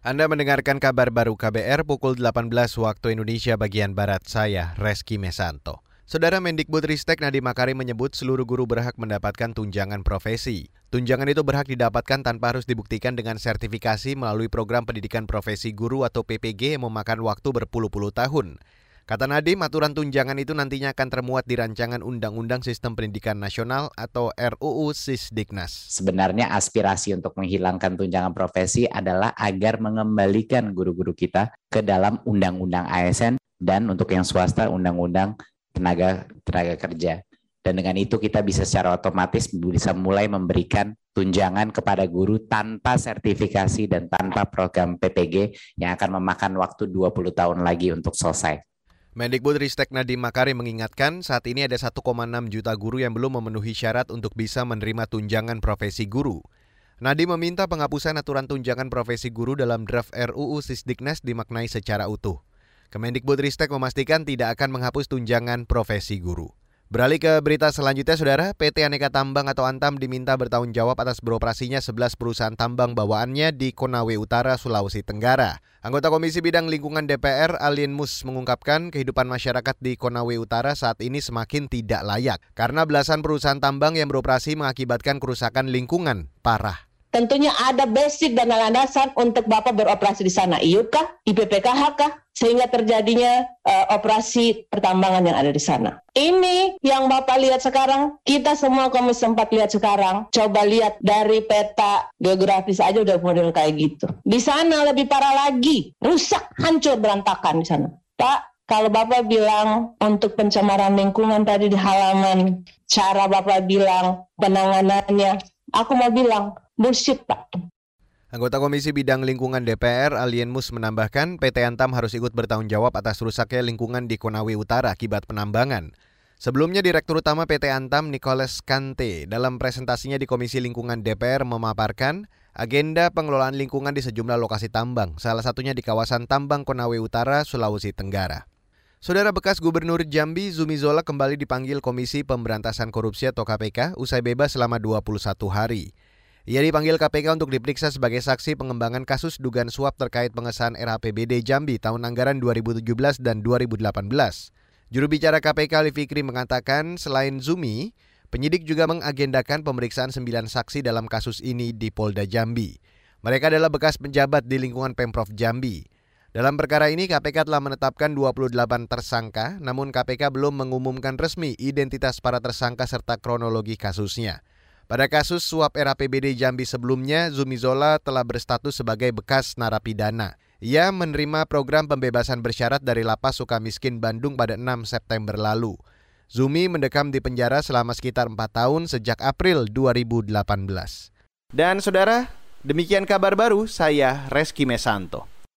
Anda mendengarkan kabar baru KBR pukul 18 waktu Indonesia bagian Barat saya, Reski Mesanto. Saudara Mendikbudristek Nadiem Makarim menyebut seluruh guru berhak mendapatkan tunjangan profesi. Tunjangan itu berhak didapatkan tanpa harus dibuktikan dengan sertifikasi melalui program pendidikan profesi guru atau PPG yang memakan waktu berpuluh-puluh tahun. Kata Nadiem, aturan tunjangan itu nantinya akan termuat di rancangan Undang-Undang Sistem Pendidikan Nasional atau RUU Sisdiknas. Sebenarnya aspirasi untuk menghilangkan tunjangan profesi adalah agar mengembalikan guru-guru kita ke dalam Undang-Undang ASN dan untuk yang swasta Undang-Undang Tenaga Tenaga Kerja. Dan dengan itu kita bisa secara otomatis bisa mulai memberikan tunjangan kepada guru tanpa sertifikasi dan tanpa program PPG yang akan memakan waktu 20 tahun lagi untuk selesai. Mendikbud-Ristek Nadiem Makarim mengingatkan saat ini ada 1,6 juta guru yang belum memenuhi syarat untuk bisa menerima tunjangan profesi guru. Nadiem meminta penghapusan aturan tunjangan profesi guru dalam draft RUU Sisdiknas dimaknai secara utuh. Kemendikbud-Ristek memastikan tidak akan menghapus tunjangan profesi guru. Beralih ke berita selanjutnya, Saudara. PT Aneka Tambang atau Antam diminta bertanggung jawab atas beroperasinya 11 perusahaan tambang bawaannya di Konawe Utara, Sulawesi Tenggara. Anggota Komisi Bidang Lingkungan DPR, Alien Mus, mengungkapkan kehidupan masyarakat di Konawe Utara saat ini semakin tidak layak karena belasan perusahaan tambang yang beroperasi mengakibatkan kerusakan lingkungan parah. Tentunya ada basic dan landasan untuk Bapak beroperasi di sana. IUP kah? IPPKH kah? Sehingga terjadinya uh, operasi pertambangan yang ada di sana. Ini yang Bapak lihat sekarang, kita semua komisi sempat lihat sekarang. Coba lihat dari peta geografis aja udah model kayak gitu. Di sana lebih parah lagi. Rusak, hancur, berantakan di sana. Pak, kalau Bapak bilang untuk pencemaran lingkungan tadi di halaman, cara Bapak bilang penanganannya, aku mau bilang bullshit Pak. Anggota Komisi Bidang Lingkungan DPR, Alien Mus menambahkan PT Antam harus ikut bertanggung jawab atas rusaknya lingkungan di Konawe Utara akibat penambangan. Sebelumnya Direktur Utama PT Antam Nicholas Kante dalam presentasinya di Komisi Lingkungan DPR memaparkan agenda pengelolaan lingkungan di sejumlah lokasi tambang, salah satunya di kawasan tambang Konawe Utara, Sulawesi Tenggara. Saudara bekas Gubernur Jambi Zumi Zola kembali dipanggil Komisi Pemberantasan Korupsi atau KPK usai bebas selama 21 hari. Ia dipanggil KPK untuk diperiksa sebagai saksi pengembangan kasus dugaan suap terkait pengesahan RAPBD Jambi tahun anggaran 2017 dan 2018. Juru bicara KPK Ali Fikri mengatakan selain Zumi, penyidik juga mengagendakan pemeriksaan sembilan saksi dalam kasus ini di Polda Jambi. Mereka adalah bekas penjabat di lingkungan Pemprov Jambi. Dalam perkara ini KPK telah menetapkan 28 tersangka, namun KPK belum mengumumkan resmi identitas para tersangka serta kronologi kasusnya. Pada kasus suap RAPBD Jambi sebelumnya, Zumi Zola telah berstatus sebagai bekas narapidana. Ia menerima program pembebasan bersyarat dari Lapas Sukamiskin Bandung pada 6 September lalu. Zumi mendekam di penjara selama sekitar 4 tahun sejak April 2018. Dan saudara, demikian kabar baru saya Reski Mesanto.